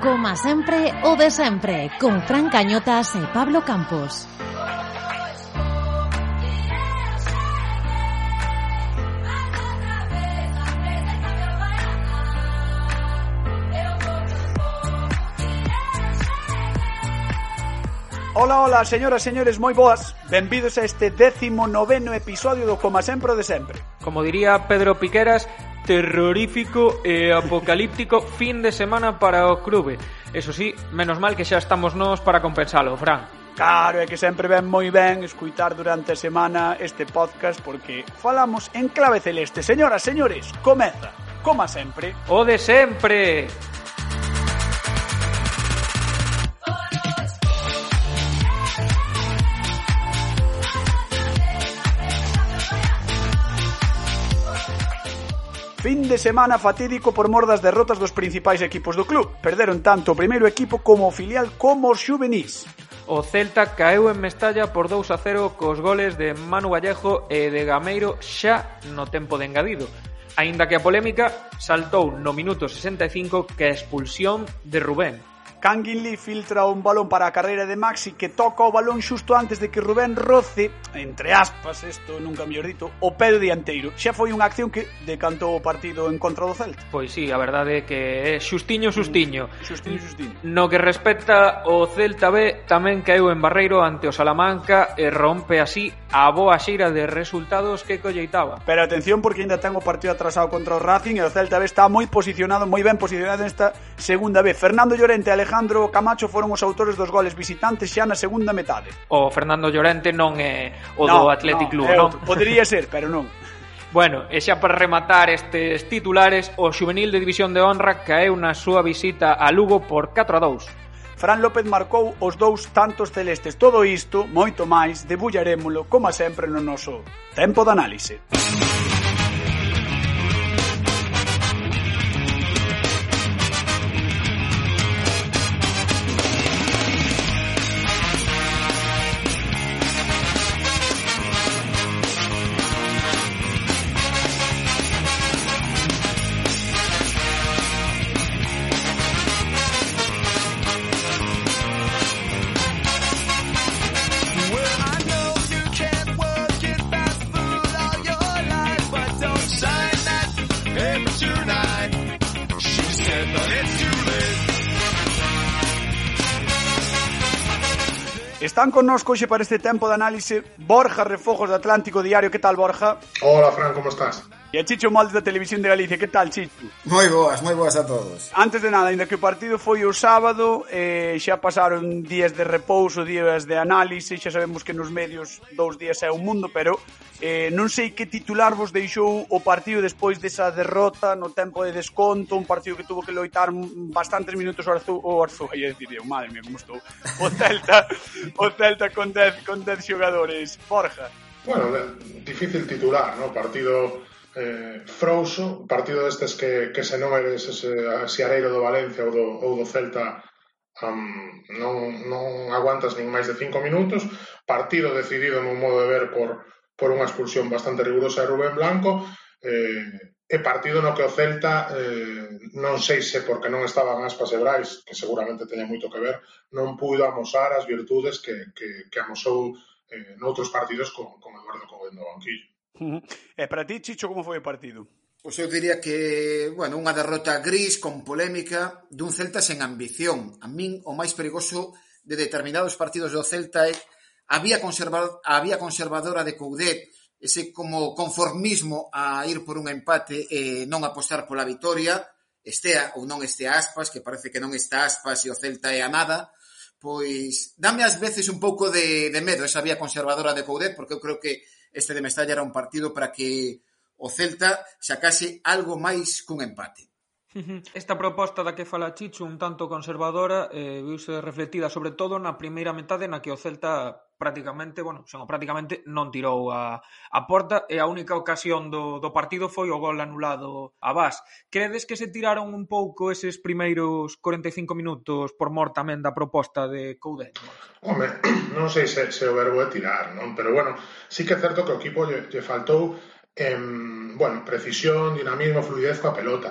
Coma sempre, o de sempre, con Fran Cañotas e Pablo Campos. Ola, ola, señoras, señores, moi boas Benvidos a este décimo noveno episodio do Coma Sempre o de Sempre Como diría Pedro Piqueras, terrorífico e apocalíptico fin de semana para o clube. Eso sí, menos mal que xa estamos nós para compensalo, Fran. Claro, é que sempre ven moi ben escuitar durante a semana este podcast porque falamos en clave celeste. Señoras, señores, comeza, coma sempre. O de sempre. Fin de semana fatídico por mor das derrotas dos principais equipos do club. Perderon tanto o primeiro equipo como o filial como os juvenis. O Celta caeu en Mestalla por 2 a 0 cos goles de Manu Vallejo e de Gameiro xa no tempo de engadido. Aínda que a polémica saltou no minuto 65 que a expulsión de Rubén, Canguinli filtra un balón para a carreira de Maxi que toca o balón xusto antes de que Rubén roce, entre aspas, isto nunca mellor dito, o pé do dianteiro. Xa foi unha acción que decantou o partido en contra do Celta. Pois sí, a verdade é que é xustiño, xustiño. Mm, xustiño, xustiño. No que respecta o Celta B, tamén caeu en Barreiro ante o Salamanca e rompe así a boa xeira de resultados que colleitaba. Pero atención porque ainda ten o partido atrasado contra o Racing e o Celta B está moi posicionado, moi ben posicionado nesta segunda vez. Fernando Llorente e Alejandro Camacho foron os autores dos goles visitantes xa na segunda metade. O Fernando Llorente non é o no, do Athletic no, Club, non? Podería ser, pero non. Bueno, e xa para rematar estes titulares, o Xuvenil de División de Honra caeu na súa visita a Lugo por 4 a 2. Fran López marcou os dous tantos celestes. Todo isto, moito máis, debullaremoslo, como sempre, no noso Tempo de Análise. Música Están connosco hoxe para este tempo de análise Borja Refojos de Atlántico Diario. Que tal, Borja? Hola, Fran, como estás? E a Chicho Moldes da Televisión de Galicia, que tal, Chicho? Moi boas, moi boas a todos. Antes de nada, ainda que o partido foi o sábado, eh, xa pasaron días de repouso, días de análise, xa sabemos que nos medios dous días é o mundo, pero eh, non sei que titular vos deixou o partido despois desa derrota no tempo de desconto, un partido que tuvo que loitar bastantes minutos o Arzu, o Arzu, aí dicir, eu, madre mía, como estou, o Celta, o Celta con 10 con 10 xogadores, Borja. Bueno, difícil titular, ¿no? Partido eh, Frouxo, partido destes que, que se non eres ese asiareiro do Valencia ou do, ou do Celta um, non, non aguantas nin máis de cinco minutos partido decidido nun modo de ver por, por unha expulsión bastante rigurosa de Rubén Blanco eh, e partido no que o Celta eh, non sei se porque non estaban aspas e Brais, que seguramente teña moito que ver, non puido amosar as virtudes que, que, que amosou eh, noutros partidos con, con Eduardo Cogoen no banquillo. E para ti, Chicho, como foi o partido? Pois eu diría que, bueno, unha derrota gris con polémica dun Celta sen ambición. A min o máis perigoso de determinados partidos do Celta é a vía, conservador, a vía conservadora de Coudet, ese como conformismo a ir por un empate e non apostar pola vitoria, estea ou non estea aspas, que parece que non está aspas e o Celta é a nada, pois dame ás veces un pouco de, de medo esa vía conservadora de Coudet, porque eu creo que este de Mestalla era un partido para que o Celta sacase algo máis cun empate. Esta proposta da que fala Chicho un tanto conservadora eh, viuse reflectida sobre todo na primeira metade na que o Celta prácticamente, bueno, xa, prácticamente non tirou a, a porta e a única ocasión do, do partido foi o gol anulado a Bas. Credes que se tiraron un pouco eses primeiros 45 minutos por mor tamén da proposta de Coudet? Home, non sei se, se o verbo é tirar, non? Pero bueno, sí que é certo que o equipo lle, lle faltou em, bueno, precisión, dinamismo, fluidez coa pelota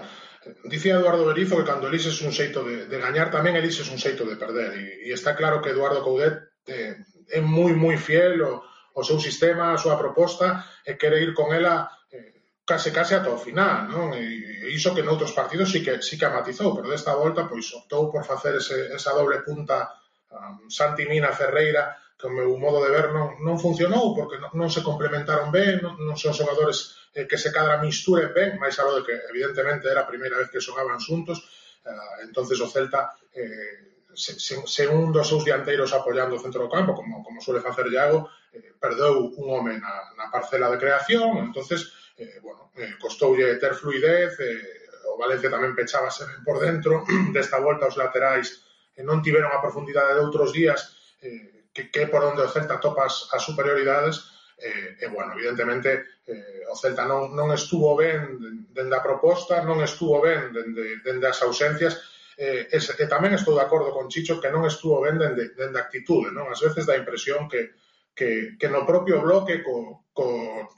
Dicía Eduardo Berizo que cando elises un xeito de, de gañar tamén elises un xeito de perder e, e está claro que Eduardo Coudet eh, é moi moi fiel ao, ao seu sistema, a súa proposta e quere ir con ela eh, case case ata o final non? E, e iso que noutros partidos sí que, sí que amatizou pero desta volta pois optou por facer ese, esa doble punta um, Santi Mina Ferreira que o meu modo de ver non, non funcionou porque non, non se complementaron ben, non, non son xogadores eh, que se cadra misturen ben, máis algo de que evidentemente era a primeira vez que xogaban xuntos, eh, entonces o Celta eh, se, se, se un dos seus dianteiros apoiando o centro do campo, como, como suele facer Iago, eh, perdeu un home na, na parcela de creación, entonces eh, bueno, eh, costoulle ter fluidez, eh, o Valencia tamén pechábase ben por dentro, desta volta os laterais eh, non tiveron a profundidade de outros días, eh, que, que por onde o Celta topas as superioridades e, e bueno, evidentemente eh, o Celta non, non estuvo ben dende a proposta, non estuvo ben dende, dende as ausencias eh, e, e tamén estou de acordo con Chicho que non estuvo ben dende, dende a actitude non? as veces dá impresión que, que, que no propio bloque co, co,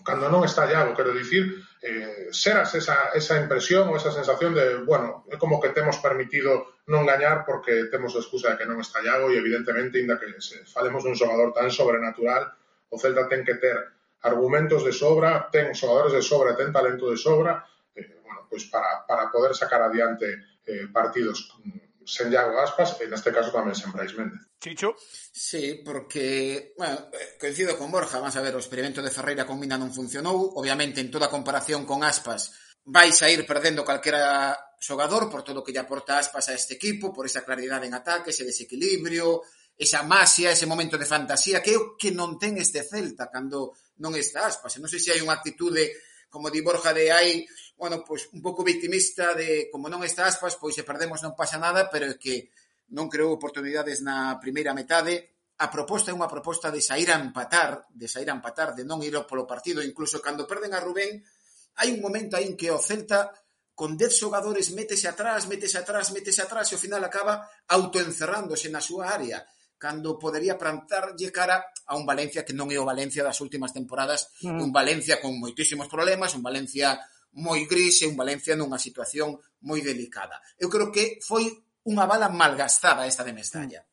cando non está Iago, quero dicir, eh, seras esa, esa impresión ou esa sensación de, bueno, é como que temos permitido non gañar porque temos a excusa de que non está Iago e evidentemente, inda que se falemos dun xogador tan sobrenatural, o Celta ten que ter argumentos de sobra, ten xogadores de sobra, ten talento de sobra, eh, bueno, pois para, para poder sacar adiante eh, partidos mm, sen Iago Aspas e neste caso tamén sen Brais Méndez. Chicho? Sí, porque, bueno, eh, coincido con Borja, vamos a ver, o experimento de Ferreira con Mina non funcionou, obviamente en toda comparación con Aspas vais a ir perdendo calquera xogador por todo o que lle aporta Aspas a este equipo, por esa claridade en ataque, ese desequilibrio, esa masia, ese momento de fantasía, que é o que non ten este Celta cando non está Aspas. E non sei se hai unha actitude como di Borja de hai, bueno, pois un pouco victimista de como non está Aspas, pois se perdemos non pasa nada, pero é que non creou oportunidades na primeira metade. A proposta é unha proposta de sair a empatar, de sair a empatar, de non ir polo partido, incluso cando perden a Rubén, hai un momento aí en que o Celta con 10 xogadores métese atrás, métese atrás, métese atrás e ao final acaba autoencerrándose na súa área cando podería plantarlle cara a un Valencia que non é o Valencia das últimas temporadas, mm. un Valencia con moitísimos problemas, un Valencia moi gris e un Valencia nunha situación moi delicada. Eu creo que foi unha bala malgastada esta de Mestalla. Mm.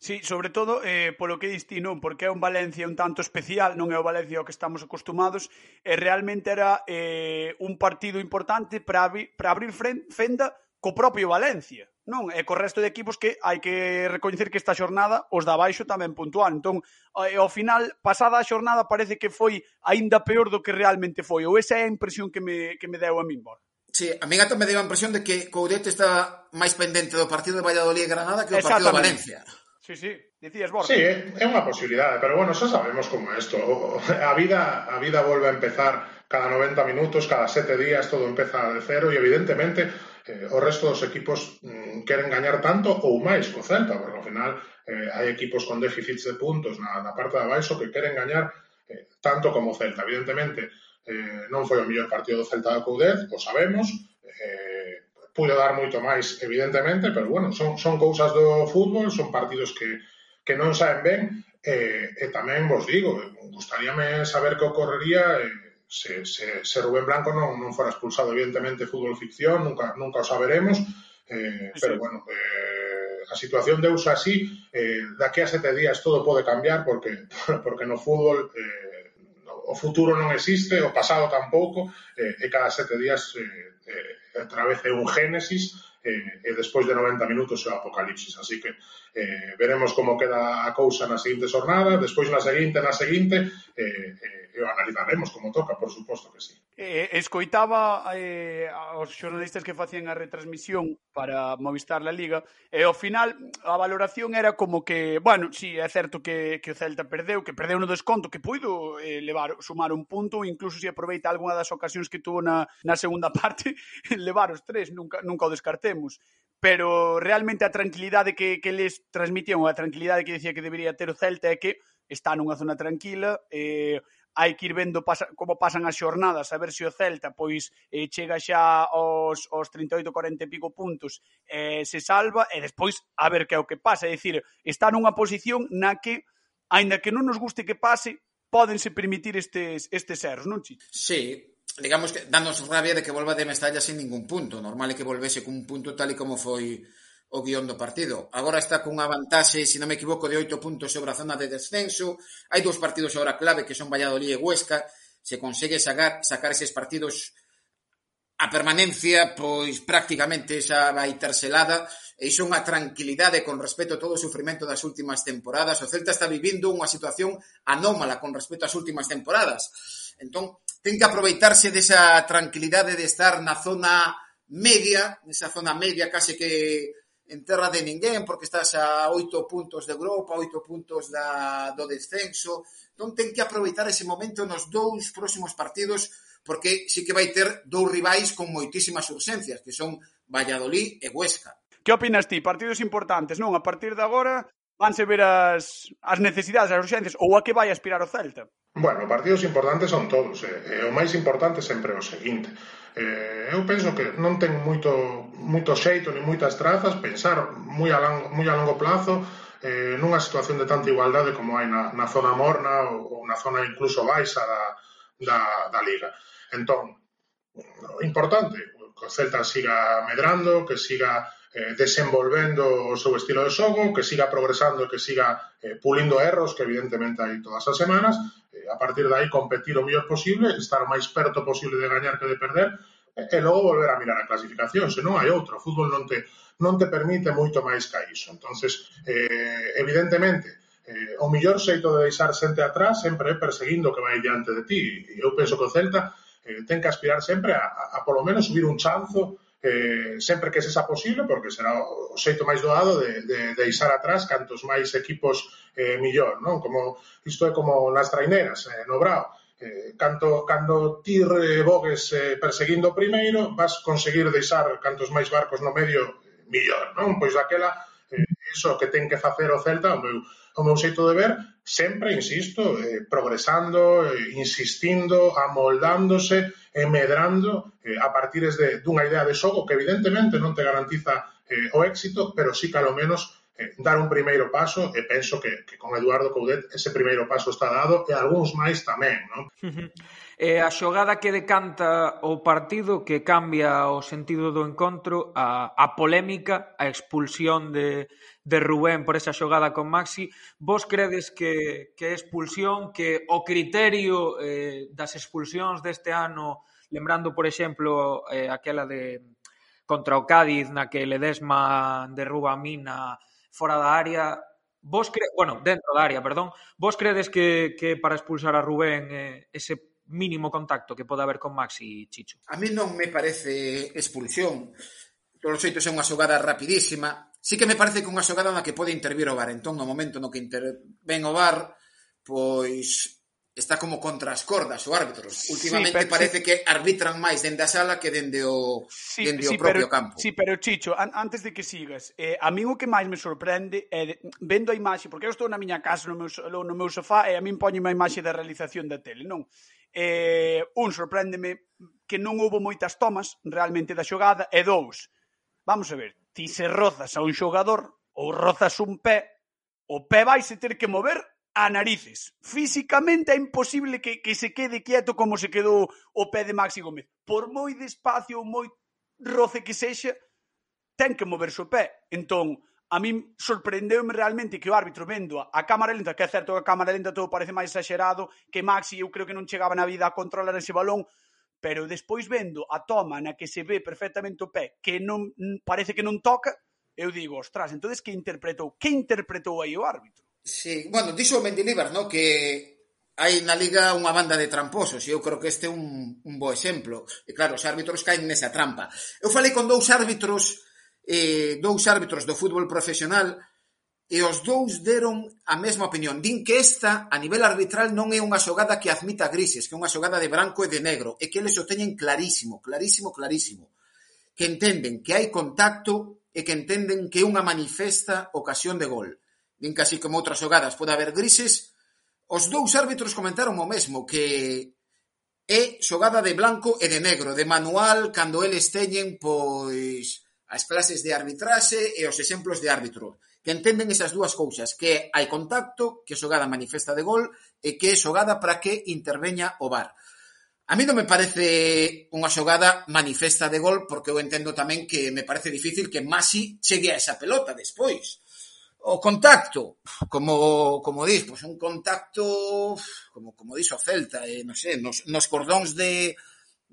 Sí, sobre todo eh, polo que diste, non? Porque é un Valencia un tanto especial, non é o Valencia ao que estamos acostumados, e realmente era eh, un partido importante para abri abrir fenda co propio Valencia, non? E co resto de equipos que hai que recoñecer que esta xornada os da baixo tamén puntual. Entón, eh, ao final, pasada a xornada parece que foi aínda peor do que realmente foi, ou esa é a impresión que me, que me deu a min, Borja. Sí, a mí me deu a impresión de que Coudete está máis pendente do partido de Valladolid e Granada que do partido de Valencia. Sí, sí, dicías Borja. Sí, é unha posibilidade, pero bueno, xa sabemos como é isto. A vida, a vida volve a empezar cada 90 minutos, cada 7 días, todo empeza de cero e evidentemente eh, o resto dos equipos mm, queren gañar tanto ou máis co Celta, porque ao final eh, hai equipos con déficits de puntos na, na parte de abaixo que queren gañar eh, tanto como o Celta. Evidentemente, eh, non foi o mellor partido do Celta da Coudez, o sabemos, eh, puido dar moito máis, evidentemente, pero bueno, son, son cousas do fútbol, son partidos que, que non saen ben, eh, e tamén vos digo, gustaríame saber que ocorrería eh, se, se, se Rubén Blanco non, non fora expulsado, evidentemente, fútbol ficción, nunca, nunca o saberemos, eh, sí. pero bueno, eh, a situación de uso así, eh, daqui a sete días todo pode cambiar, porque, porque no fútbol... Eh, o futuro non existe, o pasado tampouco, e, e cada sete días eh, eh, atravece un Génesis e, eh, e despois de 90 minutos o Apocalipsis. Así que eh, veremos como queda a cousa na seguinte xornada, despois na seguinte, na seguinte, eh, eh, o analizaremos como toca, por suposto que sí. Eh, escoitaba eh, aos xornalistas que facían a retransmisión para Movistar la Liga e ao final a valoración era como que, bueno, sí, é certo que, que o Celta perdeu, que perdeu no desconto, que puido eh, levar, sumar un punto, incluso se aproveita algunha das ocasións que tuvo na, na segunda parte, levar os tres, nunca, nunca o descartemos pero realmente a tranquilidade que, que les transmitían, a tranquilidade que decía que debería ter o Celta é que está nunha zona tranquila, eh, hai que ir vendo pasa, como pasan as xornadas, a ver se o Celta pois eh, chega xa aos, aos 38, 40 e pico puntos, eh, se salva e despois a ver que é o que pasa. É dicir, está nunha posición na que, aínda que non nos guste que pase, pódense permitir estes, estes erros, non, Chicho? Sí, digamos que danos rabia de que volva de Mestalla sin ningún punto. Normal é que volvese cun punto tal e como foi o guión do partido. Agora está cunha vantaxe, se non me equivoco, de oito puntos sobre a zona de descenso. Hai dous partidos agora clave que son Valladolid e Huesca. Se consegue sacar, sacar eses partidos a permanencia pois prácticamente xa vai ter selada e iso é unha tranquilidade con respecto a todo o sufrimento das últimas temporadas. O Celta está vivindo unha situación anómala con respecto ás últimas temporadas. Entón, ten que aproveitarse desa tranquilidade de estar na zona media, nesa zona media case que en terra de ninguén, porque estás a oito puntos de Europa, oito puntos da, do descenso. Entón, ten que aproveitar ese momento nos dous próximos partidos porque sí que vai ter dous rivais con moitísimas urxencias, que son Valladolid e Huesca. Que opinas ti? Partidos importantes, non? A partir de agora vanse ver as, as necesidades, as urxencias, ou a que vai aspirar o Celta? Bueno, partidos importantes son todos, eh? e o máis importante sempre o seguinte. Eh, eu penso que non ten moito, moito xeito ni moitas trazas pensar moi a longo, moi a longo plazo eh, nunha situación de tanta igualdade como hai na, na zona morna ou, ou na zona incluso baixa da, da, da Liga. Entón, importante, que o Celta siga medrando, que siga eh, desenvolvendo o seu estilo de xogo, que siga progresando e que siga eh, pulindo erros, que evidentemente hai todas as semanas, eh, a partir de aí competir o mellor posible, estar o máis perto posible de gañar que de perder, eh, e logo volver a mirar a clasificación, senón hai outra, o fútbol non te, non te permite moito máis que iso. entonces eh, evidentemente, eh, o mellor xeito de deixar xente atrás sempre é perseguindo o que vai diante de ti. E eu penso que o Celta eh, ten que aspirar sempre a, a, a polo menos subir un chanzo eh, sempre que sexa posible, porque será o xeito máis doado de, de, de deixar atrás cantos máis equipos eh, millor, non? Como, isto é como nas traineras, eh, no Brao. Eh, canto, cando ti rebogues eh, perseguindo primeiro, vas conseguir deixar cantos máis barcos no medio eh, millor, non? Pois daquela, eh, iso que ten que facer o Celta, o meu, o meu xeito de ver, sempre, insisto, eh, progresando, eh, insistindo, amoldándose, e medrando eh, a partir de, dunha idea de xogo que evidentemente non te garantiza eh, o éxito, pero sí que ao menos eh, dar un primeiro paso e penso que, que con Eduardo Coudet ese primeiro paso está dado e algúns máis tamén, non? Eh, a xogada que decanta o partido que cambia o sentido do encontro a, a polémica, a expulsión de, de Rubén por esa xogada con Maxi. Vos credes que, que expulsión, que o criterio eh, das expulsións deste ano, lembrando, por exemplo, eh, aquela de contra o Cádiz, na que Ledesma derruba a mina fora da área, vos cre... bueno, dentro da área, perdón, vos credes que, que para expulsar a Rubén eh, ese mínimo contacto que pode haber con Maxi e Chicho? A mí non me parece expulsión. Todos os xeitos é unha xogada rapidísima, Sí que me parece que unha xogada na que pode intervir o VAR. Entón, no momento no que interven o VAR, pois está como contra as cordas o árbitro. Últimamente sí, pero, parece sí. que arbitran máis dende a sala que dende o, sí, dende sí, o propio pero, campo. Sí, pero Chicho, an antes de que sigas, eh, a min o que máis me sorprende é eh, vendo a imaxe, porque eu estou na miña casa, no meu, no meu sofá, e eh, a min poñe a imaxe da realización da tele, non? Eh, un, sorpréndeme que non houbo moitas tomas realmente da xogada, e dous, vamos a ver, ti se rozas a un xogador ou rozas un pé, o pé vaise ter que mover a narices. Físicamente é imposible que, que se quede quieto como se quedou o pé de Maxi Gómez. Por moi despacio ou moi roce que sexa, ten que moverse o pé. Entón, a min sorprendeume realmente que o árbitro vendo a cámara lenta, que é certo que a cámara lenta todo parece máis exagerado, que Maxi eu creo que non chegaba na vida a controlar ese balón, pero despois vendo a toma na que se ve perfectamente o pé que non parece que non toca, eu digo, ostras, entonces que interpretou? Que interpretou aí o árbitro? Sí, bueno, dixo o Mendilibar, no? que hai na liga unha banda de tramposos e eu creo que este é un, un bo exemplo. E claro, os árbitros caen nesa trampa. Eu falei con dous árbitros eh, dous árbitros do fútbol profesional e os dous deron a mesma opinión. Din que esta, a nivel arbitral, non é unha xogada que admita grises, que é unha xogada de branco e de negro, e que eles o teñen clarísimo, clarísimo, clarísimo. Que entenden que hai contacto e que entenden que é unha manifesta ocasión de gol. Din que así como outras xogadas pode haber grises, os dous árbitros comentaron o mesmo, que é xogada de blanco e de negro, de manual, cando eles teñen, pois, as clases de arbitraxe e os exemplos de árbitro que entenden esas dúas cousas, que hai contacto, que xogada manifesta de gol e que é xogada para que interveña o VAR. A mí non me parece unha xogada manifesta de gol, porque eu entendo tamén que me parece difícil que Masi chegue a esa pelota despois. O contacto, como, como dis, pois un contacto, como, como dis o Celta, eh, non sei, nos, nos cordóns de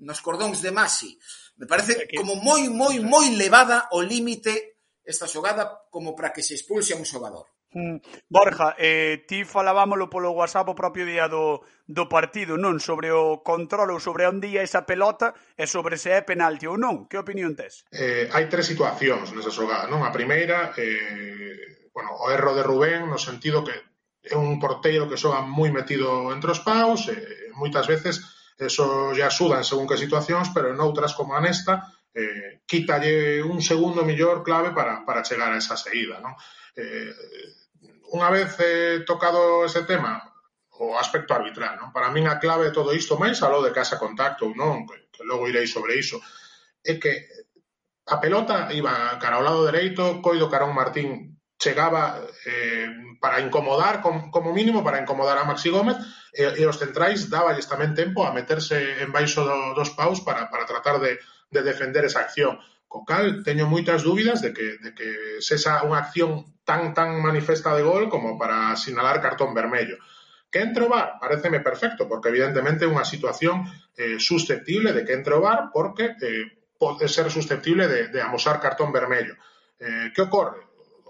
nos cordóns de Masi. Me parece como moi, moi, moi levada o límite esta xogada como para que se expulse a un xogador. Mm. Borja, eh, ti falábamolo polo WhatsApp o propio día do, do partido, non? Sobre o control ou sobre onde ia esa pelota e sobre se é penalti ou non. Que opinión tes? Eh, hai tres situacións nesa xogada, non? A primeira, eh, bueno, o erro de Rubén no sentido que é un porteiro que xoga moi metido entre os paus, e eh, moitas veces eso ya en según que situacións, pero en outras como a nesta, eh, quítalle un segundo mellor clave para, para chegar a esa saída, non? Eh, unha vez eh, tocado ese tema, o aspecto arbitral, non? Para min a clave de todo isto, máis aló de casa contacto ou non, que, que logo irei sobre iso, é que a pelota iba cara ao lado dereito, Coido Carón Martín chegaba eh, para incomodar, com, como mínimo para incomodar a Maxi Gómez, e, e os centrais dáballes tamén tempo a meterse en baixo do, dos paus para, para tratar de, de defender esa acción. Co cal, teño moitas dúbidas de que, de que sexa unha acción tan tan manifesta de gol como para sinalar cartón vermello. Que entre o VAR, pareceme perfecto, porque evidentemente é unha situación eh, susceptible de que entre o VAR porque eh, pode ser susceptible de, de amosar cartón vermello. Eh, que ocorre?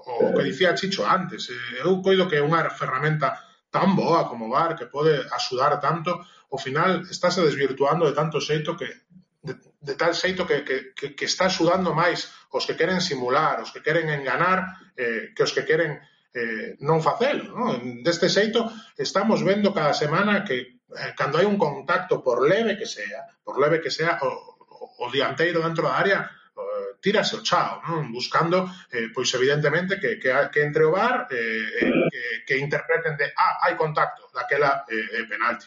O que dicía Chicho antes, eh, eu coido que é unha ferramenta tan boa como VAR que pode axudar tanto, ao final estáse desvirtuando de tanto xeito que de tal xeito que, que, que está axudando máis os que queren simular, os que queren enganar, eh, que os que queren eh, non facelo. Non? Deste xeito, estamos vendo cada semana que eh, cando hai un contacto, por leve que sea, por leve que sea, o, o, o dianteiro dentro da área eh, tirase o chao, non? buscando, eh, pois evidentemente, que, que, que entre o bar, eh, eh que, que interpreten de, ah, hai contacto, daquela eh, eh penalti.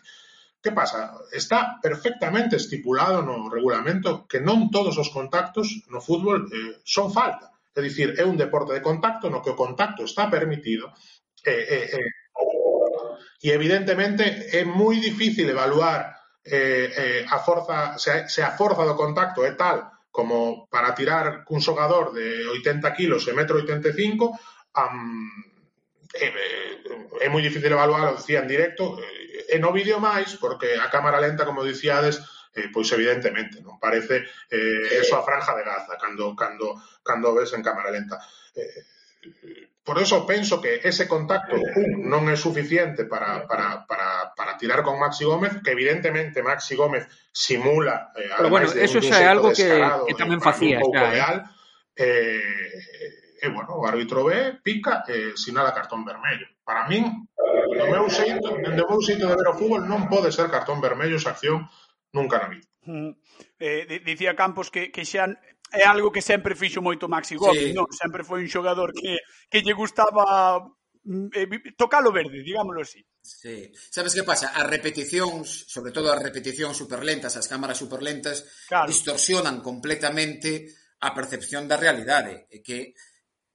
Que pasa? Está perfectamente estipulado no regulamento que non todos os contactos no fútbol eh, son falta. É dicir, é un deporte de contacto no que o contacto está permitido eh, eh, eh, e evidentemente é moi difícil evaluar eh, eh, a forza, se, se a forza do contacto é tal como para tirar cun xogador de 80 kilos e metro 85 um, é, é moi difícil evaluar o CIA en directo eh, e no vídeo máis porque a cámara lenta como dicíades eh, pois evidentemente non parece eh, eso a franja de Gaza cando cando cando ves en cámara lenta eh, por eso penso que ese contacto un, non é suficiente para, para, para, para tirar con Maxi Gómez, que evidentemente Maxi Gómez simula eh, Pero bueno, eso xa é algo que, que tamén facía, xa, eh? real, eh, e, bueno, o árbitro ve, pica e sinala cartón vermello. Para min, no meu xeito, dende meu xeito de ver o fútbol, non pode ser cartón vermello esa acción nunca na vida. Mm. Eh, dicía Campos que, que xa é algo que sempre fixo moito Maxi Gómez, sí. non? Sempre foi un xogador que, que lle gustaba mm, eh, tocalo verde, digámoslo así. Sí. Sabes que pasa? As repeticións, sobre todo as repeticións superlentas, as cámaras superlentas, claro. distorsionan completamente a percepción da realidade. E que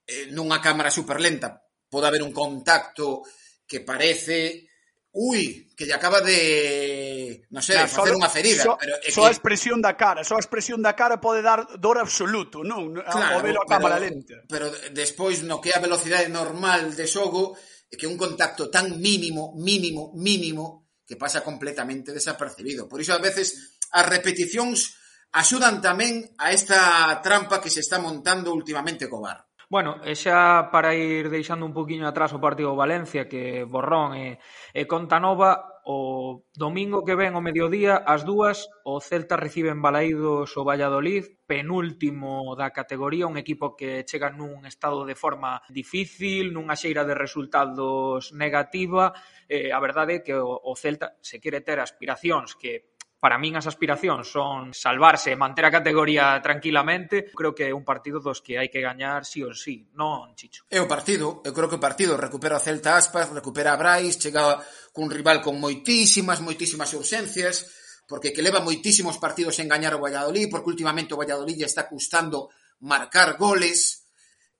Eh, nunha cámara superlenta pode haber un contacto que parece ui, que lle acaba de, non sei, claro, facer unha ferida. Só, pero é só que... a expresión da cara, só a expresión da cara pode dar dor absoluto, non? Claro, ao velo a cámara lenta. Pero despois, no que é a velocidade normal de xogo, é que un contacto tan mínimo, mínimo, mínimo, que pasa completamente desapercibido. Por iso, a veces, as repeticións axudan tamén a esta trampa que se está montando últimamente co bar. Bueno, e xa para ir deixando un poquinho atrás o partido do Valencia, que Borrón e, e Contanova, o domingo que ven o mediodía, ás dúas, o Celta recibe en Balaídos o Valladolid, penúltimo da categoría, un equipo que chega nun estado de forma difícil, nunha xeira de resultados negativa, eh, a verdade é que o, o Celta se quere ter aspiracións que para min as aspiracións son salvarse e manter a categoría tranquilamente. Creo que é un partido dos que hai que gañar sí ou sí, non Chicho. É o partido, eu creo que o partido recupera o Celta Aspas, recupera a Brais, chega cun rival con moitísimas, moitísimas urxencias, porque que leva moitísimos partidos en gañar o Valladolid, porque últimamente o Valladolid está custando marcar goles.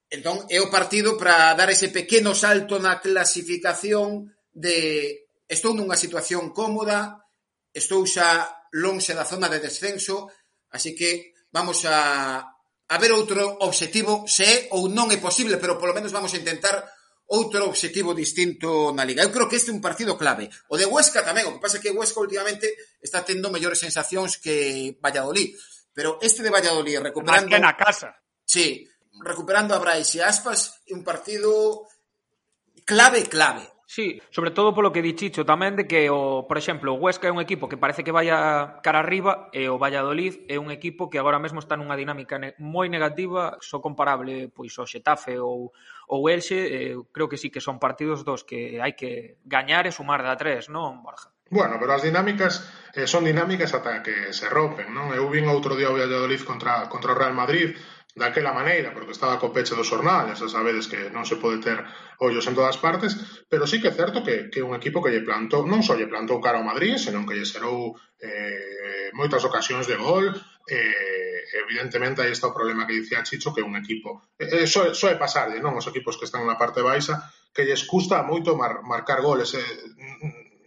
Entón, é o partido para dar ese pequeno salto na clasificación de estou nunha situación cómoda, estou xa lonxe da zona de descenso, así que vamos a, a ver outro obxectivo, se é ou non é posible, pero polo menos vamos a intentar outro obxectivo distinto na Liga. Eu creo que este é un partido clave. O de Huesca tamén, o que pasa é que Huesca últimamente está tendo mellores sensacións que Valladolid, pero este de Valladolid recuperando... Más que na casa. Sí, recuperando a Brais e Aspas, un partido clave, clave. Sí, sobre todo polo que di Chicho tamén de que, o, por exemplo, o Huesca é un equipo que parece que vai a cara arriba e o Valladolid é un equipo que agora mesmo está nunha dinámica ne moi negativa, só comparable pois ao Xetafe ou o Elxe, eh, creo que sí que son partidos dos que hai que gañar e sumar da tres, non, Borja? Bueno, pero as dinámicas eh, son dinámicas ata que se rompen, non? Eu vin outro día o Valladolid contra, contra o Real Madrid, daquela maneira, porque estaba co peche do xornal, xa sabedes que non se pode ter ollos en todas partes, pero sí que é certo que, que un equipo que lle plantou, non só lle plantou cara ao Madrid, senón que lle serou eh, moitas ocasións de gol, eh, evidentemente aí está o problema que dicía Chicho, que un equipo, eh, só, só é pasarlle, non, os equipos que están na parte baixa, que lles custa moito mar, marcar goles, eh,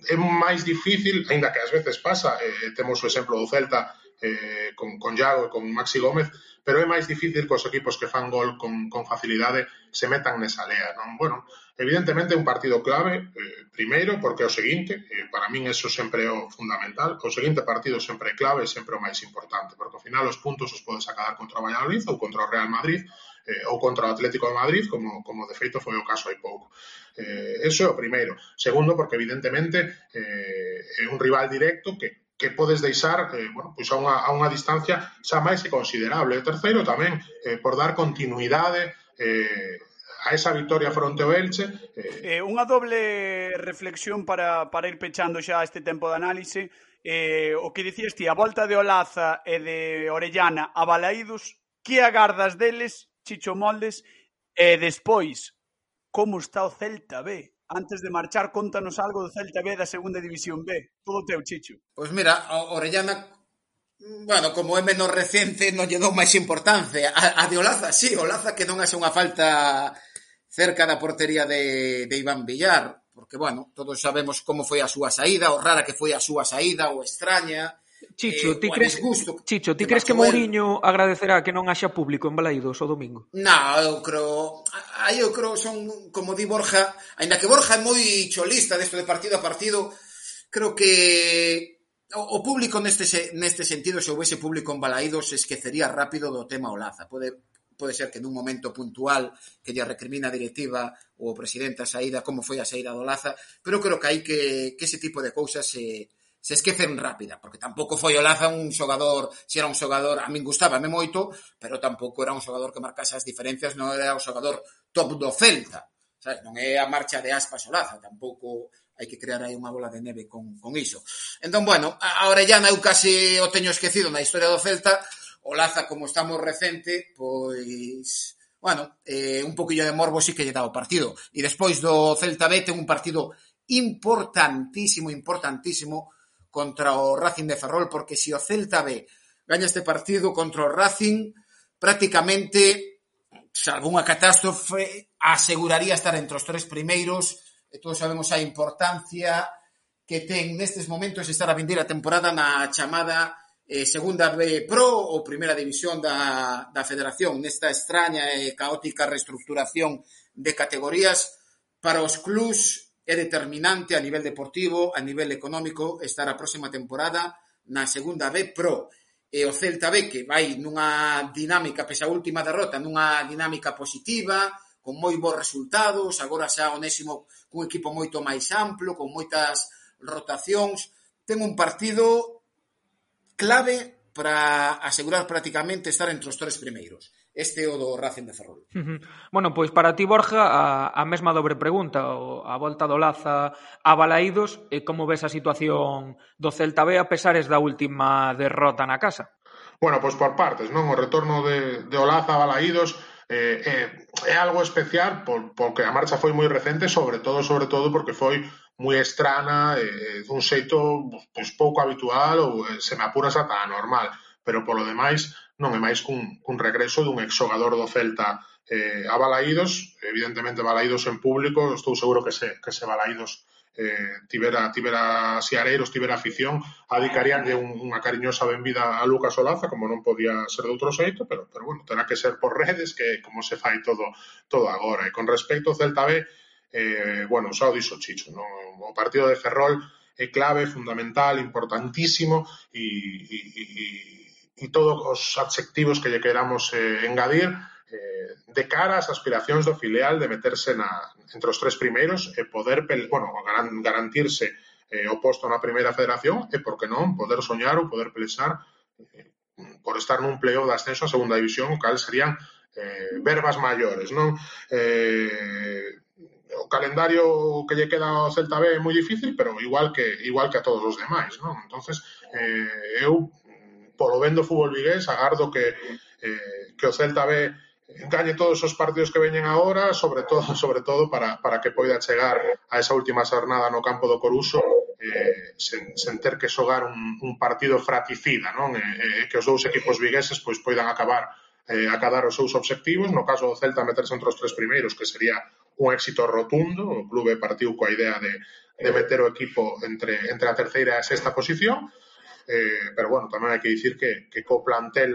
é máis difícil, aínda que ás veces pasa, eh, temos o exemplo do Celta eh, con, con Iago e con Maxi Gómez, pero é máis difícil que os equipos que fan gol con, con facilidade se metan nesa lea. Non? Bueno, evidentemente é un partido clave, eh, primeiro, porque é o seguinte, eh, para min eso sempre é o fundamental, o seguinte partido sempre é clave e sempre o máis importante, porque ao final os puntos os podes acabar contra o Valladolid ou contra o Real Madrid, eh, ou contra o Atlético de Madrid, como, como de feito foi o caso hai pouco. Eh, eso é o primeiro. Segundo, porque evidentemente eh, é un rival directo que que podes deixar eh, bueno, pois a, unha, a unha distancia xa máis que considerable. E terceiro tamén eh, por dar continuidade eh, a esa victoria fronte ao Elche. Eh... eh unha doble reflexión para, para ir pechando xa este tempo de análise. Eh, o que dicías ti, a volta de Olaza e de Orellana a Balaídos, que agardas deles, Chicho Moldes, e despois, como está o Celta B? Antes de marchar, contanos algo do Celta B da segunda división B. Todo teu, Chicho. Pois mira, Orellana Bueno, como é menos recente, non lle dou máis importancia. A, a de Olaza, sí, Olaza que non haxe unha falta cerca da portería de, de Iván Villar, porque, bueno, todos sabemos como foi a súa saída, o rara que foi a súa saída, o extraña, Chicho, eh, ti crees disgusto, Chicho, ti crees que Mourinho el... agradecerá que non haxa público en Balaídos o domingo? Na, eu creo, aí eu creo son como di Borja, aínda que Borja é moi cholista desto de partido a partido, creo que o, o público neste neste sentido se houvese público en Balaídos se esquecería rápido do tema Olaza. Pode pode ser que nun momento puntual que lle recrimina a directiva ou o presidente a saída, como foi a saída do Olaza, pero creo que hai que, que ese tipo de cousas se, se esquecen rápida, porque tampouco foi o Laza un xogador, se era un xogador, a min gustábame moito, pero tampouco era un xogador que marcase as diferencias, non era o xogador top do Celta, sabes? non é a marcha de aspas o Laza, tampouco hai que crear aí unha bola de neve con, con iso. Entón, bueno, a Orellana eu casi o teño esquecido na historia do Celta, o Laza como estamos recente, pois bueno, eh, un poquillo de morbo sí que lle dá o partido. E despois do Celta B ten un partido importantísimo, importantísimo contra o Racing de Ferrol, porque se o Celta B gaña este partido contra o Racing, prácticamente, salvo unha catástrofe, aseguraría estar entre os tres primeiros, e todos sabemos a importancia que ten nestes momentos estar a vender a temporada na chamada eh, segunda B Pro ou primeira división da, da federación nesta extraña e caótica reestructuración de categorías para os clubs É determinante a nivel deportivo, a nivel económico, estar a próxima temporada na segunda B Pro. E o Celta B que vai nunha dinámica, pese a última derrota, nunha dinámica positiva, con moi bons resultados, agora xa onésimo cun equipo moito máis amplo, con moitas rotacións. Ten un partido clave para asegurar prácticamente estar entre os tres primeiros este o do Racing de Ferrol. Uh -huh. Bueno, pois para ti, Borja, a, a mesma dobre pregunta, o, a volta do Laza a Balaídos, e como ves a situación do Celta B a pesares da última derrota na casa? Bueno, pois por partes, non? O retorno de, de Olaza a Balaídos eh, eh, é algo especial por, porque a marcha foi moi recente, sobre todo, sobre todo, porque foi moi estrana, eh, eh dun xeito pois, pouco habitual ou eh, se me apuras ata anormal. Pero polo demais, non é máis cun, cun regreso dun exxogador do Celta eh, a Balaídos, evidentemente Balaídos en público, estou seguro que se, que se Balaídos eh, tivera, tivera siareiros, tivera afición, adicaríanlle un, unha cariñosa benvida a Lucas Olaza, como non podía ser de outro xeito, pero, pero bueno, terá que ser por redes, que como se fai todo todo agora. E con respecto ao Celta B, eh, bueno, xa o dixo Chicho, no? o partido de Ferrol é clave, fundamental, importantísimo, e, e, e e todos os adxectivos que lle queramos eh, engadir eh, de cara ás aspiracións do filial de meterse na, entre os tres primeiros e eh, poder, bueno, garantirse eh, o posto na primeira federación e, por que non, poder soñar ou poder pelexar eh, por estar nun playoff de ascenso a segunda división, o cal serían eh, verbas maiores, non? Eh, o calendario que lle queda ao Celta B é moi difícil, pero igual que igual que a todos os demais, non? Entonces, eh, eu polo vendo fútbol vigués, agardo que, eh, que o Celta B gañe todos os partidos que veñen agora, sobre todo sobre todo para, para que poida chegar a esa última xornada no campo do Coruso eh, sen, sen ter que xogar un, un partido fraticida, non? E, eh, eh, que os dous equipos vigueses pois poidan acabar eh, acadar os seus obxectivos, no caso do Celta meterse entre os tres primeiros, que sería un éxito rotundo, o clube partiu coa idea de, de meter o equipo entre, entre a terceira e a sexta posición, eh, pero bueno, tamén hai que dicir que, que co plantel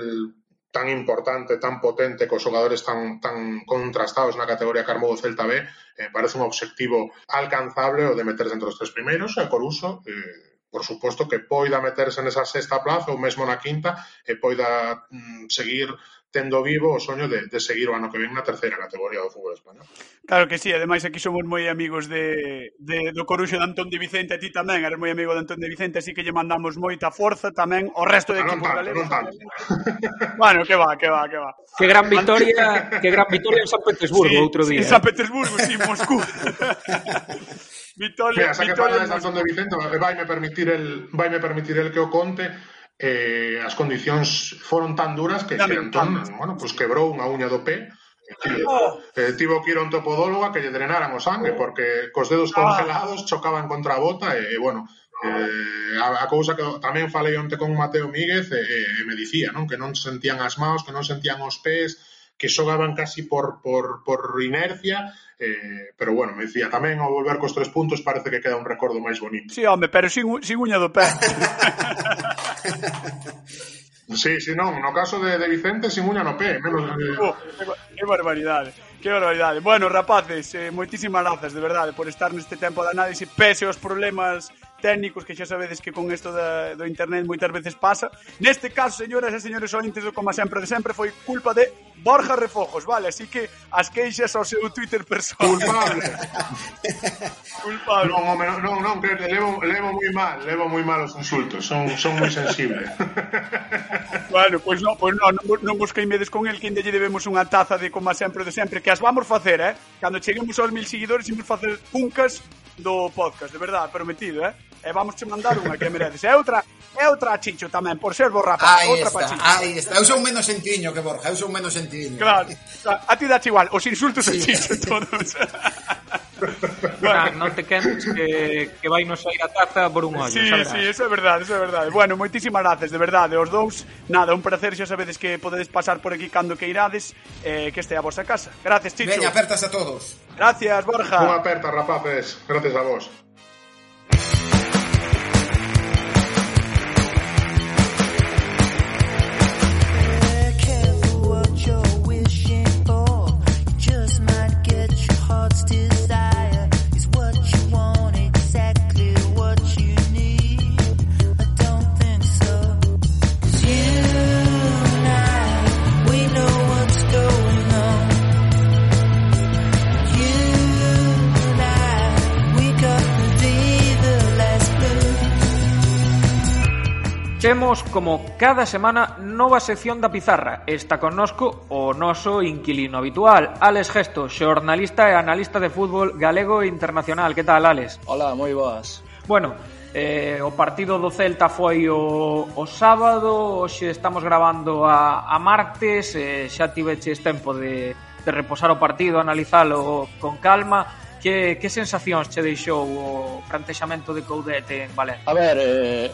tan importante, tan potente, cos xogadores tan, tan contrastados na categoría Carmo do Celta B, eh, parece un obxectivo alcanzable o de meterse entre os tres primeiros, e Coruso, eh, por suposto que poida meterse nesa sexta plaza ou mesmo na quinta e poida mm, seguir tendo vivo o soño de, de seguir o ano que ven na terceira categoría do fútbol español. Claro que sí, ademais aquí somos moi amigos de, de do Coruxo de Antón de Vicente, a ti tamén eres moi amigo de Antón de Vicente, así que lle mandamos moita forza tamén ao resto de ah, equipos galegos. Bueno, que va, que va, que va. Que gran victoria, que gran victoria en San Petersburgo sí, outro día. En eh. San Petersburgo, eh? sí, Moscú. Vitoria, Mira, xa que parada de Antón de Vicente vai me permitir el vai me permitir el que o conte eh, as condicións foron tan duras que, que entón, bueno, pues quebrou unha uña do pé Tivo, eh, tivo que ir a un topodólogo que lle drenaran o sangue ah. porque cos dedos ah. congelados chocaban contra a bota e, e bueno, eh, a, a cousa que tamén falei onte con Mateo Míguez e, e, e me dicía, non, que non sentían as maos, que non sentían os pés, que xogaban casi por, por, por inercia, eh, pero bueno, me dicía tamén ao volver cos tres puntos parece que queda un recordo máis bonito. Sí, home, pero sin, sin uña do pé. Sí, sí, non, no caso de, de Vicente sin uña no pé, menos de... Oh, que barbaridade, que barbaridade. Bueno, rapaces, eh, moitísimas grazas, de verdade, por estar neste tempo de análise, pese aos problemas técnicos que xa sabedes que con isto da, do internet moitas veces pasa. Neste caso, señoras e señores ointes, como sempre de sempre, foi culpa de Borja Refojos, vale? Así que as queixas ao seu Twitter personal. Culpable. Culpable. Non, home, non, non, que levo, levo moi mal, levo moi mal os insultos, son, son moi sensible. bueno, pois pues non, pois pues non, non, non vos queimedes con el, que ainda lle debemos unha taza de como sempre de sempre, que as vamos facer, eh? Cando cheguemos aos mil seguidores, imos facer puncas do podcast, de verdade, prometido, eh? e vamos che mandar unha que mereces. E outra, e outra a Chicho tamén, por ser borrapa. Aí outra está, Chicho. aí está. Eu son menos sentiño que Borja, eu son menos sentiño. Claro, a ti dache igual, os insultos sí. a Chicho todos. bueno. non te quentes que, que vai nos sair a taza por un ollo. Sí, saberás. sí, eso é verdade, eso é verdade. Bueno, moitísimas gracias, de verdade, os dous. Nada, un placer, xa sabedes que podedes pasar por aquí cando que irades, eh, que este a vosa casa. Gracias, Chicho. Veña, apertas a todos. Gracias, Borja. Unha aperta, rapaces. Gracias a vos. Chemos como cada semana nova sección da Pizarra. Está connosco o noso inquilino habitual, Alex Gesto, xornalista e analista de fútbol galego e internacional. Que tal, Alex? Hola, moi boas. Bueno, eh, o partido do Celta foi o, o sábado, hoxe estamos grabando a, a martes, eh, xa tiveches tempo de, de reposar o partido, analizalo con calma, que, que sensacións che deixou o plantexamento de Coudete en Valencia? A ver, eh,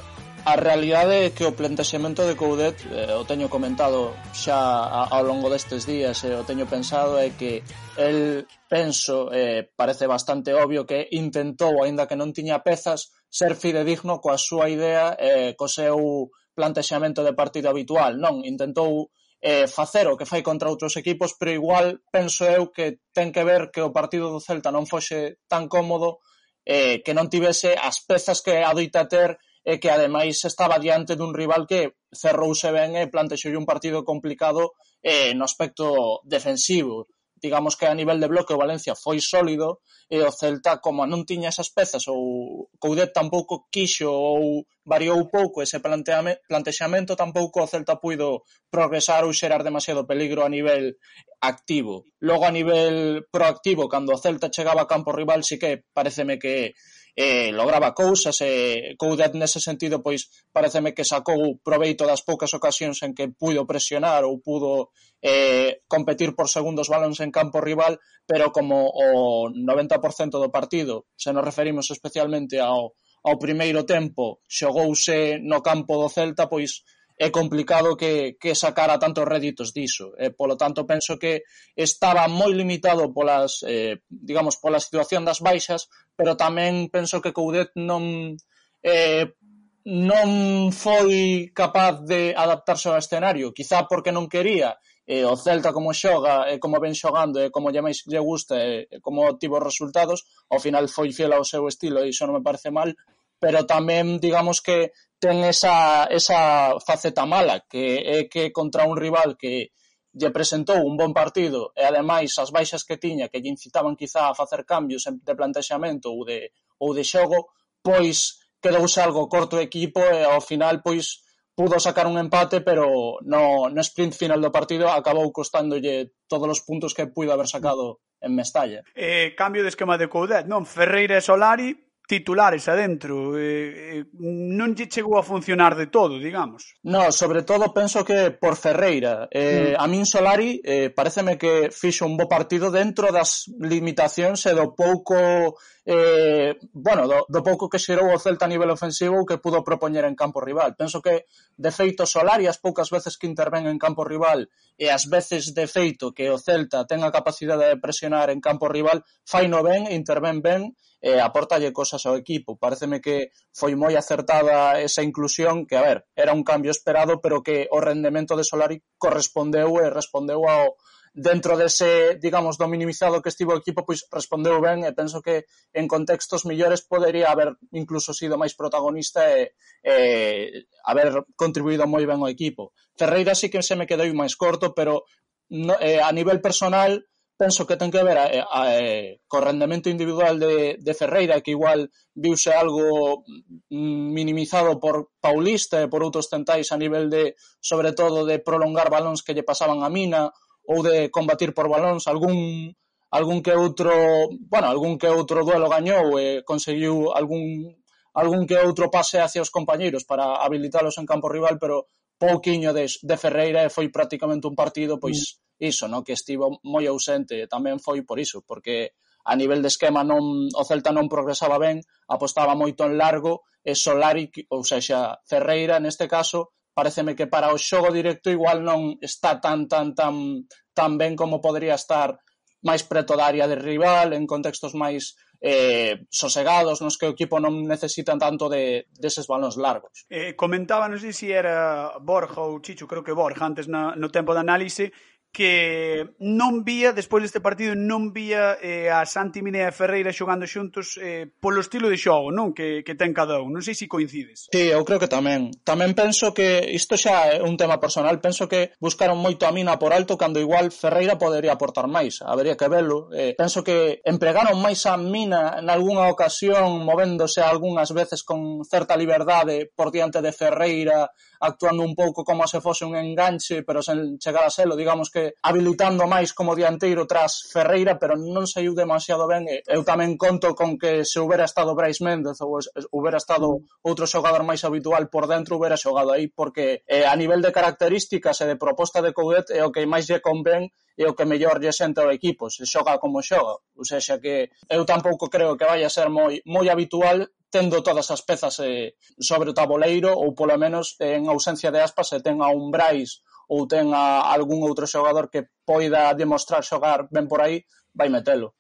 a realidade é que o plantexamento de Coudet eh, o teño comentado xa ao longo destes días e eh, o teño pensado é que el penso, eh, parece bastante obvio que intentou, aínda que non tiña pezas, ser fidedigno coa súa idea e eh, co seu plantexamento de partido habitual, non? Intentou eh, facer o que fai contra outros equipos, pero igual penso eu que ten que ver que o partido do Celta non foxe tan cómodo eh, que non tivese as pezas que adoita ter e que ademais estaba diante dun rival que cerrouse ben e plantexou un partido complicado eh, no aspecto defensivo. Digamos que a nivel de bloque o Valencia foi sólido e o Celta, como non tiña esas pezas ou Coudet tampouco quixo ou variou pouco ese plantexamento, tampouco o Celta puido progresar ou xerar demasiado peligro a nivel activo. Logo a nivel proactivo, cando o Celta chegaba a campo rival, sí que pareceme que eh, lograba cousas e eh, Coudet nese sentido pois pareceme que sacou proveito das poucas ocasións en que puido presionar ou pudo eh, competir por segundos balóns en campo rival pero como o 90% do partido se nos referimos especialmente ao, ao primeiro tempo xogouse no campo do Celta pois é complicado que, que sacara tantos réditos diso. E, polo tanto, penso que estaba moi limitado polas, eh, digamos, pola situación das baixas, pero tamén penso que Coudet non eh, non foi capaz de adaptarse ao escenario, quizá porque non quería. e o Celta como xoga, e como ven xogando, e como lle máis lle gusta, e como tivo resultados, ao final foi fiel ao seu estilo e iso non me parece mal, pero tamén digamos que ten esa, esa faceta mala, que é que contra un rival que lle presentou un bon partido e ademais as baixas que tiña que lle incitaban quizá a facer cambios de plantexamento ou de, ou de xogo, pois quedouse algo corto o equipo e ao final pois pudo sacar un empate, pero no, no sprint final do partido acabou costándolle todos os puntos que puido haber sacado en Mestalla. Eh, cambio de esquema de Coudet, non? Ferreira e Solari titulares adentro eh, eh, non lle chegou a funcionar de todo, digamos. No, sobre todo penso que por Ferreira. Eh, mm. A min Solari eh, pareceme que fixo un bo partido dentro das limitacións e do pouco eh, bueno, do, do pouco que xerou o Celta a nivel ofensivo que pudo propoñer en campo rival. Penso que, de feito, Solari as poucas veces que intervén en campo rival e as veces de feito que o Celta ten a capacidade de presionar en campo rival, fai no ben, intervén ben e aportalle cosas ao equipo. Pareceme que foi moi acertada esa inclusión que, a ver, era un cambio esperado, pero que o rendemento de Solari correspondeu e respondeu ao, dentro dese, digamos, do minimizado que estivo o equipo, pois respondeu ben e penso que en contextos millores podería haber incluso sido máis protagonista e, e haber contribuído moi ben ao equipo. Ferreira sí que se me quedou máis corto, pero no, eh, a nivel personal penso que ten que ver a, eh, a, eh, a, co rendemento individual de, de Ferreira, que igual viuse algo mm, minimizado por Paulista e por outros tentais a nivel de, sobre todo, de prolongar balóns que lle pasaban a Mina, ou de combatir por balóns, algún algún que outro, bueno, algún que outro duelo gañou e conseguiu algún algún que outro pase hacia os compañeiros para habilitalos en campo rival, pero pouquiño de, de Ferreira e foi prácticamente un partido pois mm. iso, no? Que estivo moi ausente, e tamén foi por iso, porque a nivel de esquema non o Celta non progresaba ben, apostaba moito en largo e Solari, ou sexa, Ferreira neste caso pareceme que para o xogo directo igual non está tan tan tan tan ben como podría estar máis preto da área de rival, en contextos máis eh, sosegados, nos que o equipo non necesita tanto de, deses balóns largos. Eh, comentaba, non sei se era Borja ou Chicho, creo que Borja, antes na, no tempo de análise, que non vía, despois deste partido, non vía eh, a Santi Mina e Ferreira xogando xuntos eh, polo estilo de xogo non que, que ten cada un. Non sei se coincides. Sí, eu creo que tamén. Tamén penso que isto xa é un tema personal. Penso que buscaron moito a mina por alto cando igual Ferreira podería aportar máis. Habería que velo. Eh, penso que empregaron máis a mina en algunha ocasión movéndose algunhas veces con certa liberdade por diante de Ferreira actuando un pouco como se fose un enganche pero sen chegar a selo. Digamos que Habilitando máis como dianteiro tras Ferreira, pero non saiu demasiado ben e eu tamén conto con que se houbera estado Brais Méndez ou houbera estado outro xogador máis habitual por dentro houbera xogado aí porque eh, a nivel de características e de proposta de Coudet é o que máis lle convén e o que mellor lle senta o equipo, se xoga como xoga. Ou seja, que eu tampouco creo que vaya a ser moi moi habitual tendo todas as pezas eh, sobre o taboleiro ou polo menos eh, en ausencia de aspas se ten a un Brais ou ten a algún outro xogador que poida demostrar xogar ben por aí, vai metelo.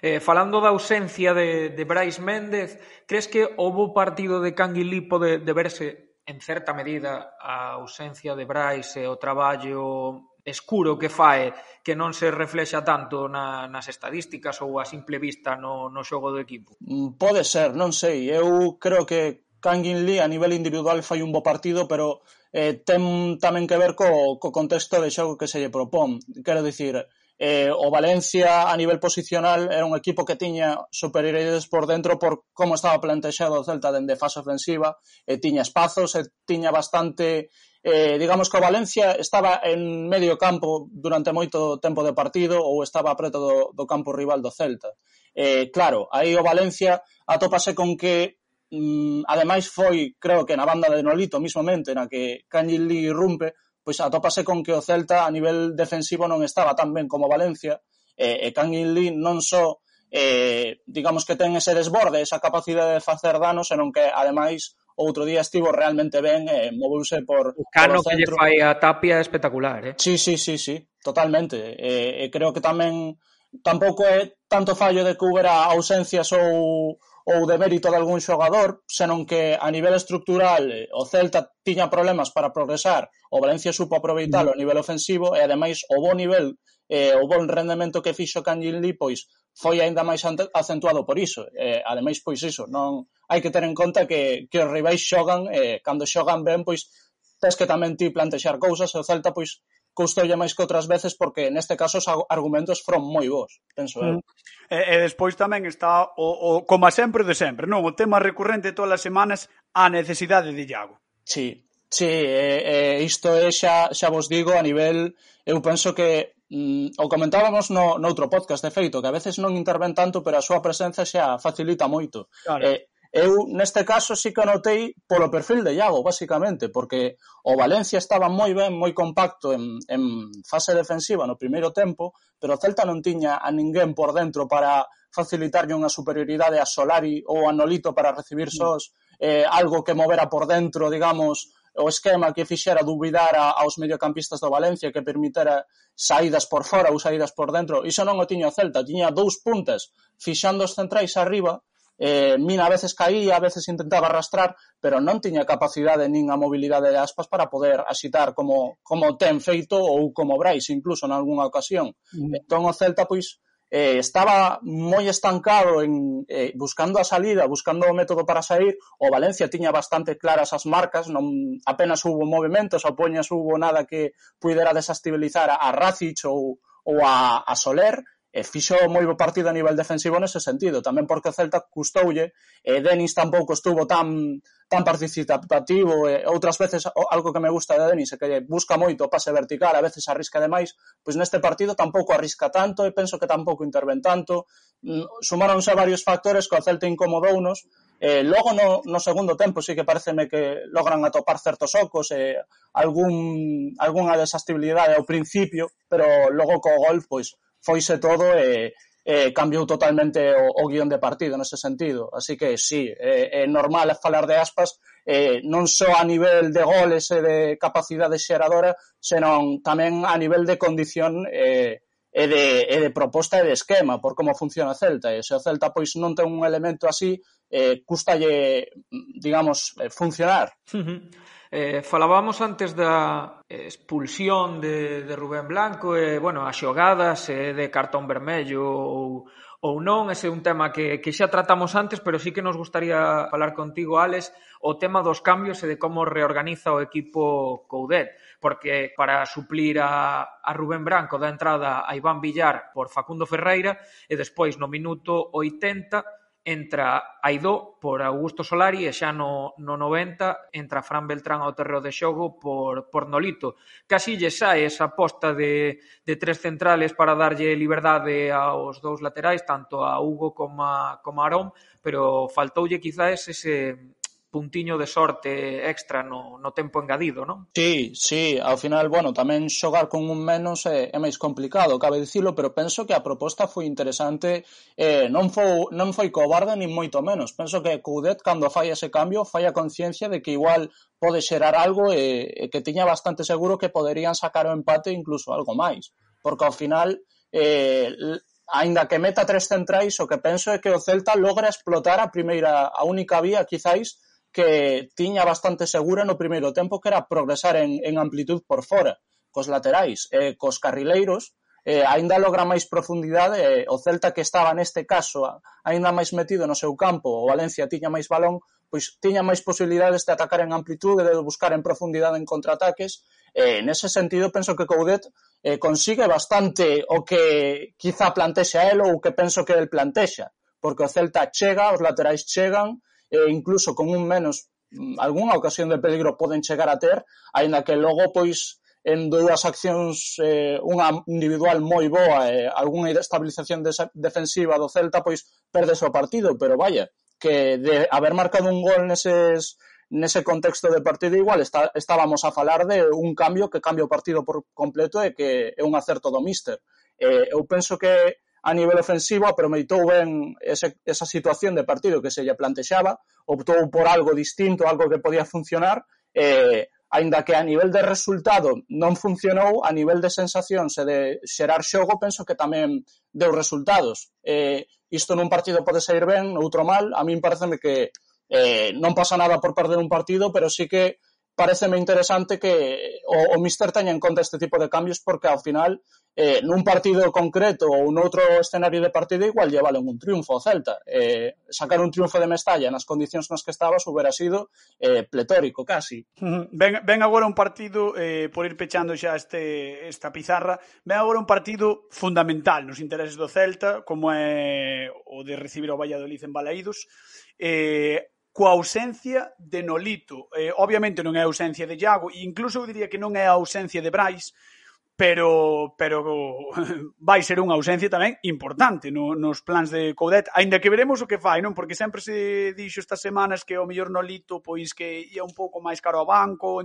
Eh, falando da ausencia de, de Brais Méndez, crees que houve partido de Canguilí pode deberse en certa medida a ausencia de Brais e o traballo escuro que fae que non se reflexa tanto na, nas estadísticas ou a simple vista no, no xogo do equipo? Mm, pode ser, non sei. Eu creo que Canguinli a nivel individual fai un bo partido, pero eh, ten tamén que ver co, co contexto de xogo que se lle propón. Quero dicir, eh, o Valencia a nivel posicional era un equipo que tiña superioridades por dentro por como estaba plantexado o Celta dende fase ofensiva, e tiña espazos, e tiña bastante... Eh, digamos que o Valencia estaba en medio campo durante moito tempo de partido ou estaba preto do, do campo rival do Celta. Eh, claro, aí o Valencia atópase con que mm, ademais foi, creo que na banda de Nolito mismamente, na que Kanye Lee irrumpe, pois atópase con que o Celta a nivel defensivo non estaba tan ben como Valencia, e, e Kanye Lee non só eh, digamos que ten ese desborde, esa capacidade de facer danos, senón que ademais outro día estivo realmente ben e eh, moveuse por o cano por o que lle fai a Tapia é espectacular, eh? Sí, sí, sí, sí, totalmente. Eh, e creo que tamén tampouco é tanto fallo de que houbera ausencias ou ou de mérito de algún xogador, senón que a nivel estructural eh, o Celta tiña problemas para progresar, o Valencia supo aproveitalo a nivel ofensivo e ademais o bo nivel eh, o bon rendemento que fixo Canjin Lee pois foi aínda máis acentuado por iso. Eh, ademais pois iso, non hai que ter en conta que, que os rivais xogan eh, cando xogan ben pois tens que tamén ti plantexar cousas e o Celta pois custoulle máis que outras veces porque neste caso os argumentos foron moi bons, penso eu. Mm. E, e despois tamén está o, o como sempre de sempre, non? O tema recurrente todas as semanas a necesidade de Iago. Sí, sí, e, e isto é xa, xa vos digo a nivel, eu penso que mm, o comentábamos no, noutro podcast, de feito, que a veces non interven tanto, pero a súa presenza xa facilita moito. Claro. E, Eu neste caso si que notei polo perfil de Iago, basicamente, porque o Valencia estaba moi ben, moi compacto en, en fase defensiva no primeiro tempo, pero o Celta non tiña a ninguén por dentro para facilitarlle unha superioridade a Solari ou a Nolito para recibir mm. sós eh, algo que movera por dentro, digamos, o esquema que fixera dubidar a, aos mediocampistas do Valencia que permitera saídas por fora ou saídas por dentro, iso non o tiña o Celta, tiña dous puntas fixando os centrais arriba eh, Mina a veces caía, a veces intentaba arrastrar, pero non tiña capacidade nin a mobilidade de aspas para poder axitar como, como ten feito ou como Brais incluso en algunha ocasión. Mm. Entón o Celta, pois, eh, estaba moi estancado en eh, buscando a salida, buscando o método para sair, o Valencia tiña bastante claras as marcas, non apenas hubo movimentos, ou Poñas hubo nada que pudera desestabilizar a Racic ou, ou a, a Soler, e fixo moi bo partido a nivel defensivo nese sentido, tamén porque o Celta custoulle, e Denis tampouco estuvo tan tan participativo, e outras veces algo que me gusta de Denis é que busca moito o pase vertical, a veces arrisca demais, pois neste partido tampouco arrisca tanto e penso que tampouco interven tanto, mm, sumáronse varios factores que o Celta incomodounos, Eh, logo no, no segundo tempo sí que pareceme que logran atopar certos ocos e eh, algún, algunha desastibilidade ao principio, pero logo co gol pois foise todo e, e cambiou totalmente o, o guión de partido nese sentido. Así que sí, é, é normal falar de aspas eh, non só a nivel de goles e de capacidade xeradora, senón tamén a nivel de condición eh, e de, e de proposta e de esquema por como funciona o Celta. E se o Celta pois non ten un elemento así, eh, custalle, digamos, funcionar. Uh -huh. Eh, falábamos antes da expulsión de, de Rubén Blanco e, eh, bueno, as xogadas eh, de cartón vermello ou, ou non, ese é un tema que, que xa tratamos antes, pero sí que nos gustaría falar contigo, Alex, o tema dos cambios e de como reorganiza o equipo Coudet, porque para suplir a, a Rubén Branco da entrada a Iván Villar por Facundo Ferreira e despois no minuto 80 entra Aidó por Augusto Solari e xa no, no 90 entra Fran Beltrán ao terreo de xogo por, por Nolito. Casi lle sae esa aposta de, de tres centrales para darlle liberdade aos dous laterais, tanto a Hugo como a, como a Arón, pero faltoulle quizás ese, puntiño de sorte extra no, no tempo engadido, non? Sí, sí, ao final, bueno, tamén xogar con un menos é, é máis complicado, cabe dicilo, pero penso que a proposta foi interesante, eh, non, foi, non foi cobarde nin moito menos, penso que Coudet cando fai ese cambio fai a conciencia de que igual pode xerar algo e, e que tiña bastante seguro que poderían sacar o empate incluso algo máis, porque ao final eh, aínda que meta tres centrais, o que penso é que o Celta logra explotar a primeira, a única vía, quizáis, que tiña bastante segura no primeiro tempo que era progresar en, en amplitud por fora, cos laterais e cos carrileiros, eh, aínda logra máis profundidade e o Celta que estaba neste caso aínda máis metido no seu campo o Valencia tiña máis balón pois tiña máis posibilidades de atacar en amplitude de buscar en profundidade en contraataques e nese sentido penso que Coudet eh, consigue bastante o que quizá plantexa el ou o que penso que el plantexa porque o Celta chega, os laterais chegan e incluso con un menos mm, algunha ocasión de peligro poden chegar a ter, aínda que logo pois en dúas accións eh, unha individual moi boa e eh, algunha estabilización de defensiva do Celta pois perdese o partido, pero vaya, que de haber marcado un gol neses nese contexto de partido igual está, estábamos a falar de un cambio que cambia o partido por completo e que é un acerto do míster. Eh, eu penso que a nivel ofensivo aproveitou ben ese, esa situación de partido que se lle plantexaba, optou por algo distinto, algo que podía funcionar, e, aínda que a nivel de resultado non funcionou, a nivel de sensacións e de xerar xogo, penso que tamén deu resultados. Eh, isto nun partido pode sair ben, outro mal, a min pareceme que eh, non pasa nada por perder un partido, pero sí que pareceme interesante que o, o Mister teña en conta este tipo de cambios porque ao final eh, nun partido concreto ou noutro escenario de partido igual lle valen un triunfo ao Celta. Eh, sacar un triunfo de Mestalla nas condicións nas que estabas hubiera sido eh, pletórico casi. Ven, ven agora un partido eh, por ir pechando xa este, esta pizarra ven agora un partido fundamental nos intereses do Celta como é o de recibir ao Valladolid en Balaídos. Eh, coa ausencia de Nolito. Eh, obviamente non é a ausencia de Iago, e incluso eu diría que non é a ausencia de Brais, pero pero vai ser unha ausencia tamén importante no, nos plans de Coudet, aínda que veremos o que fai, non? Porque sempre se dixo estas semanas que o mellor Nolito pois que ia un pouco máis caro ao banco,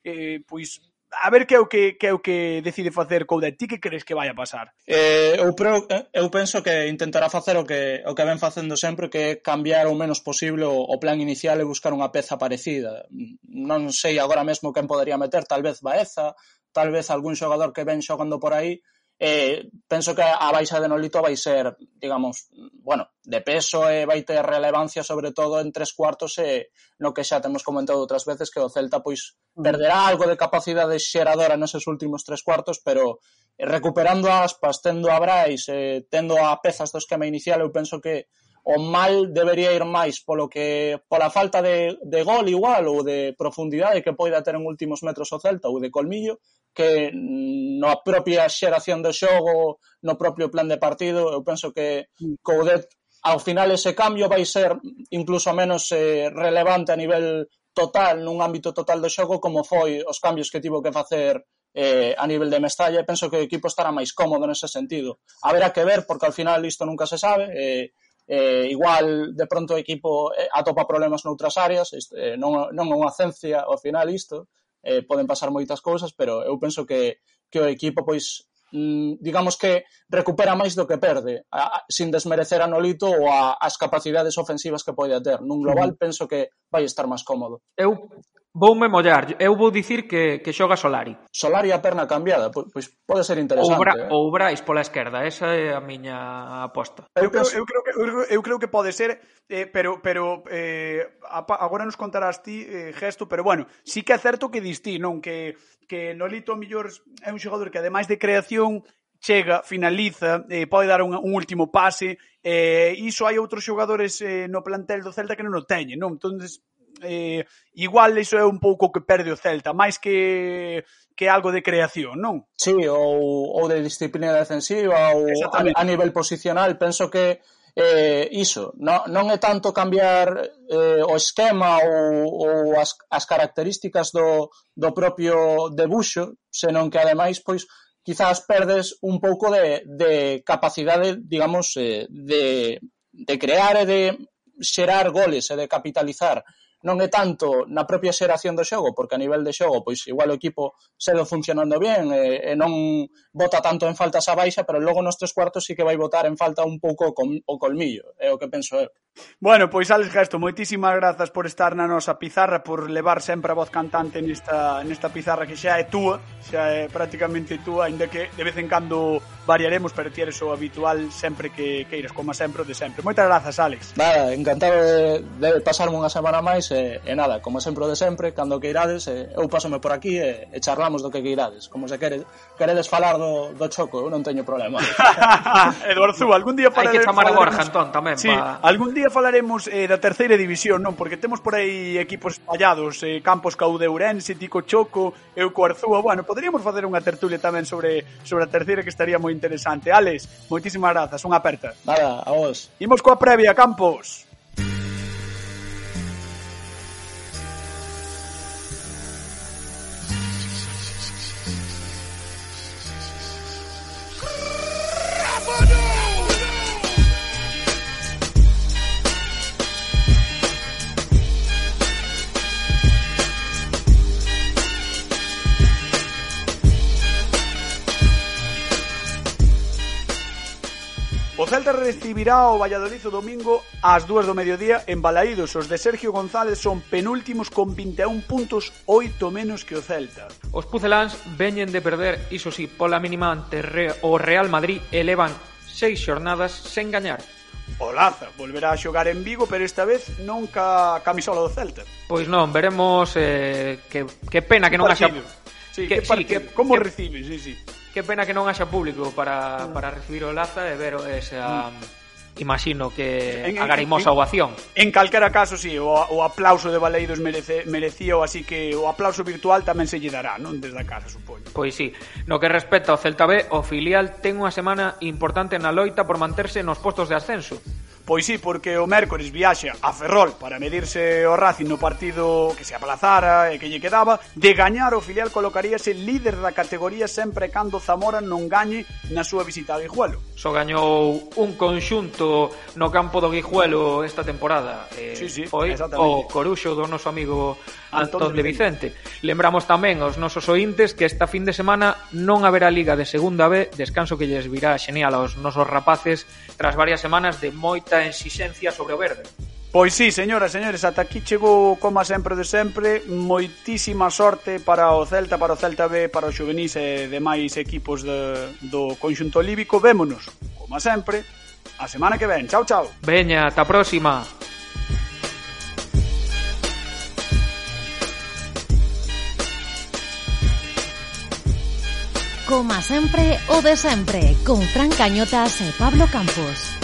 eh, pois a ver que é o que, que é o que decide facer Coudet. Ti que crees que vai a pasar? Eh, eu, preo, eh, eu penso que intentará facer o que, o que ven facendo sempre, que é cambiar o menos posible o, o plan inicial e buscar unha peza parecida. Non sei agora mesmo quen podería meter, tal vez Baeza, tal vez algún xogador que ven xogando por aí, eh, penso que a baixa de Nolito vai ser, digamos, bueno, de peso e vai ter relevancia sobre todo en tres cuartos e no que xa temos comentado outras veces que o Celta pois mm. perderá algo de capacidade xeradora neses últimos tres cuartos, pero eh, recuperando aspas, tendo a Brais, eh, tendo a pezas do esquema inicial, eu penso que o mal debería ir máis polo que pola falta de, de gol igual ou de profundidade que poida ter en últimos metros o Celta ou de colmillo que na propia xeración do xogo, no propio plan de partido, eu penso que mm. Coudet ao final ese cambio vai ser incluso menos eh, relevante a nivel total, nun ámbito total do xogo, como foi os cambios que tivo que facer eh, a nivel de Mestalla, e penso que o equipo estará máis cómodo nese sentido. Haberá que ver, porque ao final isto nunca se sabe, eh, eh, igual de pronto o equipo eh, atopa problemas noutras áreas, isto, eh, non, non é unha ciencia ao final isto, eh, poden pasar moitas cousas, pero eu penso que, que o equipo, pois, mm, digamos que recupera máis do que perde, a, sin desmerecer a Nolito ou a, as capacidades ofensivas que pode ter. Nun global, penso que vai estar máis cómodo. Eu Voume mollar, eu vou dicir que, que xoga Solari. Solari a perna cambiada, pois, pois pode ser interesante. Ou, Bra, eh? ou Brais pola esquerda, esa é a miña aposta. Eu, creo, eu, creo, que, eu, eu creo que pode ser, eh, pero, pero eh, agora nos contarás ti eh, gesto, pero bueno, sí que é certo que distí, non? Que, que Nolito mellor é un xogador que ademais de creación chega, finaliza, eh, pode dar un, un último pase, eh, iso hai outros xogadores eh, no plantel do Celta que non o teñen, non? Entonces, eh, igual iso é un pouco que perde o Celta, máis que que algo de creación, non? Sí, ou, ou de disciplina defensiva ou a, a nivel posicional, penso que eh, iso, non, non é tanto cambiar eh, o esquema ou, ou as, as características do, do propio debuxo, senón que ademais pois quizás perdes un pouco de, de capacidade, digamos, eh, de, de crear e de xerar goles e de capitalizar non é tanto na propia xeración do xogo, porque a nivel de xogo, pois igual o equipo segue funcionando ben e, e non bota tanto en falta esa baixa, pero logo nos tres cuartos sí que vai botar en falta un pouco com, o colmillo, é o que penso eu. Bueno, pois Alex Gesto, moitísimas grazas por estar na nosa pizarra, por levar sempre a voz cantante nesta, nesta pizarra que xa é túa, xa é prácticamente túa, ainda que de vez en cando variaremos, pero ti eres o habitual sempre que queiras, como sempre, de sempre. Moitas grazas, Alex. Nada, encantado de, de pasarme unha semana máis e, e nada, como sempre o de sempre, cando que irades, e, eu pásome por aquí e, e charlamos do que que irades. Como se quere, queredes falar do, do choco, eu non teño problema. Eduardo, algún día falaremos... Hai que chamar a Borja, entón, tamén. Sí, pa... algún día falaremos eh, da terceira división, non? Porque temos por aí equipos fallados, eh, Campos Caude Ourense, Tico Choco, eu co Arzúa. Bueno, poderíamos facer unha tertulia tamén sobre, sobre a terceira que estaría moi interesante. Alex, moitísimas grazas, unha aperta. Nada, a vos. Imos coa previa, Campos. recibirá o Valladolid o domingo ás dúas do mediodía en Balaídos. Os de Sergio González son penúltimos con 21 puntos, 8 menos que o Celta. Os pucelans veñen de perder, iso sí, pola mínima ante o Real Madrid elevan seis xornadas sen gañar. O Laza volverá a xogar en Vigo, pero esta vez non ca camisola do Celta. Pois non, veremos eh, que, que pena que non haxa... Sí, que, que, sí, que, como que, recibe, sí, sí. Que pena que non haxa público para, para recibir o Laza e ver esa... Mm imagino que en, agarimosa en, ovación. En, calquera caso, sí, o, o aplauso de Baleidos merece, merecía, así que o aplauso virtual tamén se lle dará, non? Desde a casa, supoño. Pois sí. No que respecta ao Celta B, o filial ten unha semana importante na loita por manterse nos postos de ascenso. Pois sí, porque o mércores viaxa a Ferrol para medirse o Racing no partido que se aplazara e que lle quedaba. De gañar o filial colocaríase líder da categoría sempre cando Zamora non gañe na súa visita a Guijuelo. Só gañou un conxunto no campo do Guijuelo esta temporada. Eh, sí, sí, foi o Coruxo do noso amigo Antón, Antón de Vicente. Vicente. Lembramos tamén aos nosos ointes que esta fin de semana non haberá liga de segunda B, descanso que lles virá xenial aos nosos rapaces tras varias semanas de moita exixencia sobre o verde. Pois sí, señoras e señores, ata aquí chegou, como sempre de sempre, moitísima sorte para o Celta, para o Celta B, para o Xuvenís e demais equipos de, do conxunto líbico. Vémonos, como sempre, a semana que ven. Chao, chao. Veña, ata a próxima. Coma sempre o de sempre, con Fran Cañotas e Pablo Campos.